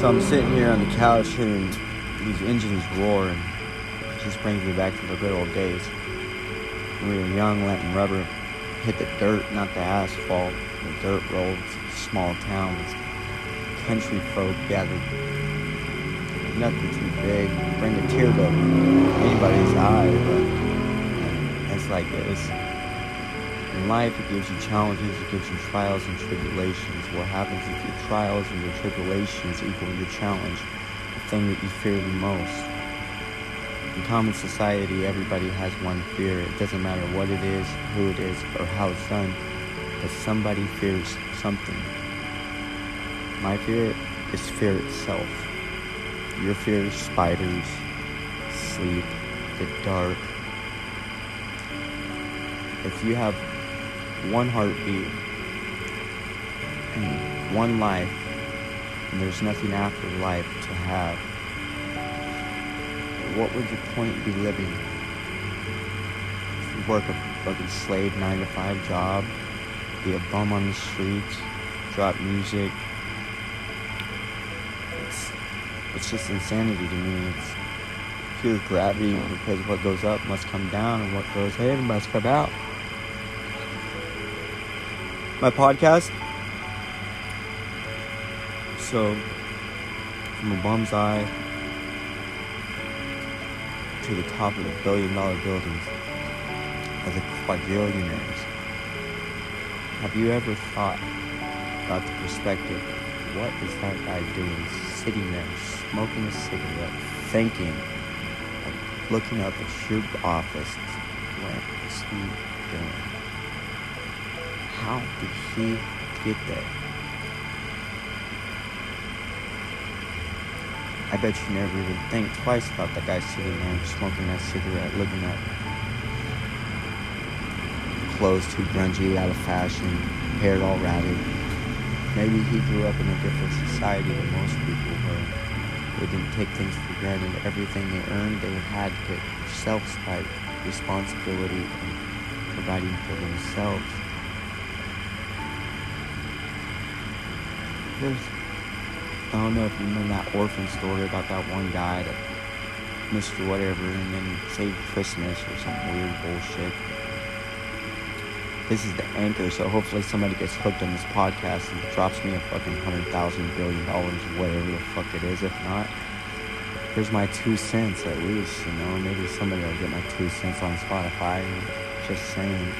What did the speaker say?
So I'm sitting here on the couch hearing these engines roar, and it just brings me back to the good old days. When we were young, letting rubber hit the dirt, not the asphalt. The dirt roads, small towns, country folk gathered. Nothing too big, bring a tear to anybody's eye, but it's like this. In life, it gives you challenges, it gives you trials and tribulations. What happens if your trials and your tribulations equal your challenge, the thing that you fear the most? In common society, everybody has one fear. It doesn't matter what it is, who it is, or how it's done, but somebody fears something. My fear is fear itself. Your fear is spiders, sleep, the dark. If you have one heartbeat. And one life, and there's nothing after life to have, what would your point be living? Work a fucking slave nine to five job, be a bum on the streets, drop music. It's it's just insanity to me. It's pure gravity because what goes up must come down and what goes in must come out my podcast. So, from a bum's eye to the top of the billion dollar buildings of the quadrillionaires, have you ever thought about the perspective? What is that guy doing sitting there smoking a cigarette, thinking, looking up at your office? What is he doing? How did he get there? I bet you never even think twice about that guy sitting there smoking that cigarette, looking at clothes too grungy, out of fashion, hair all ratted. Maybe he grew up in a different society than most people were. they didn't take things for granted. Everything they earned, they had to self-spite, responsibility, and providing for themselves. There's, I don't know if you remember that orphan story about that one guy that Mr. Whatever and then saved Christmas or some weird bullshit. This is the anchor, so hopefully somebody gets hooked on this podcast and drops me a fucking hundred thousand billion dollars, whatever the fuck it is. If not, here's my two cents at least, you know. Maybe somebody will get my two cents on Spotify. Just saying.